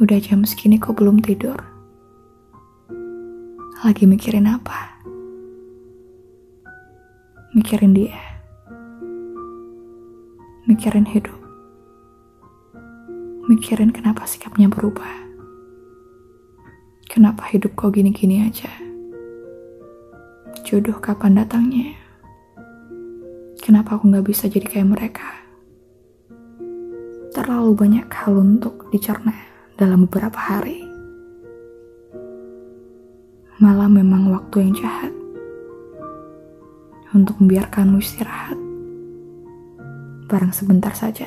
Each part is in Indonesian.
Udah jam segini kok belum tidur? Lagi mikirin apa? Mikirin dia. Mikirin hidup. Mikirin kenapa sikapnya berubah. Kenapa hidup kok gini-gini aja? Jodoh kapan datangnya? Kenapa aku gak bisa jadi kayak mereka? Terlalu banyak hal untuk dicerna dalam beberapa hari. Malah memang waktu yang jahat untuk membiarkanmu istirahat. Barang sebentar saja.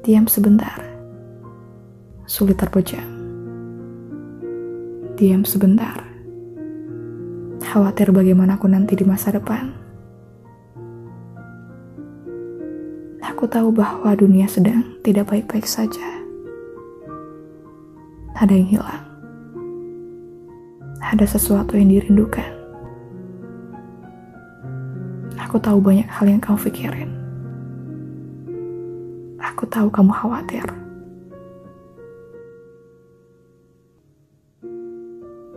Diam sebentar. Sulit terpejam. Diam sebentar. Khawatir bagaimana aku nanti di masa depan. Aku tahu bahwa dunia sedang tidak baik-baik saja. Ada yang hilang. Ada sesuatu yang dirindukan. Aku tahu banyak hal yang kamu pikirin. Aku tahu kamu khawatir.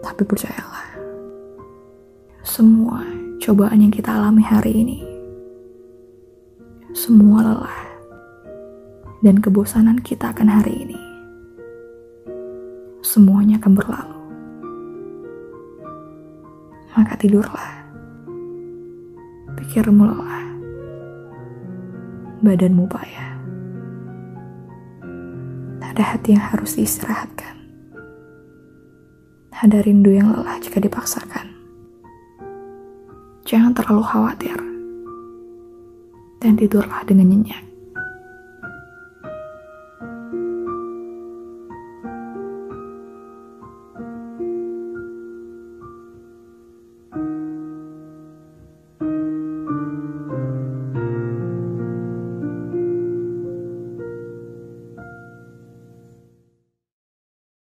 Tapi percayalah, semua cobaan yang kita alami hari ini, semua lelah dan kebosanan kita akan hari ini, semuanya akan berlalu. Maka tidurlah, pikirmu lelah, badanmu payah ada hati yang harus diistirahatkan. Ada rindu yang lelah jika dipaksakan. Jangan terlalu khawatir. Dan tidurlah dengan nyenyak.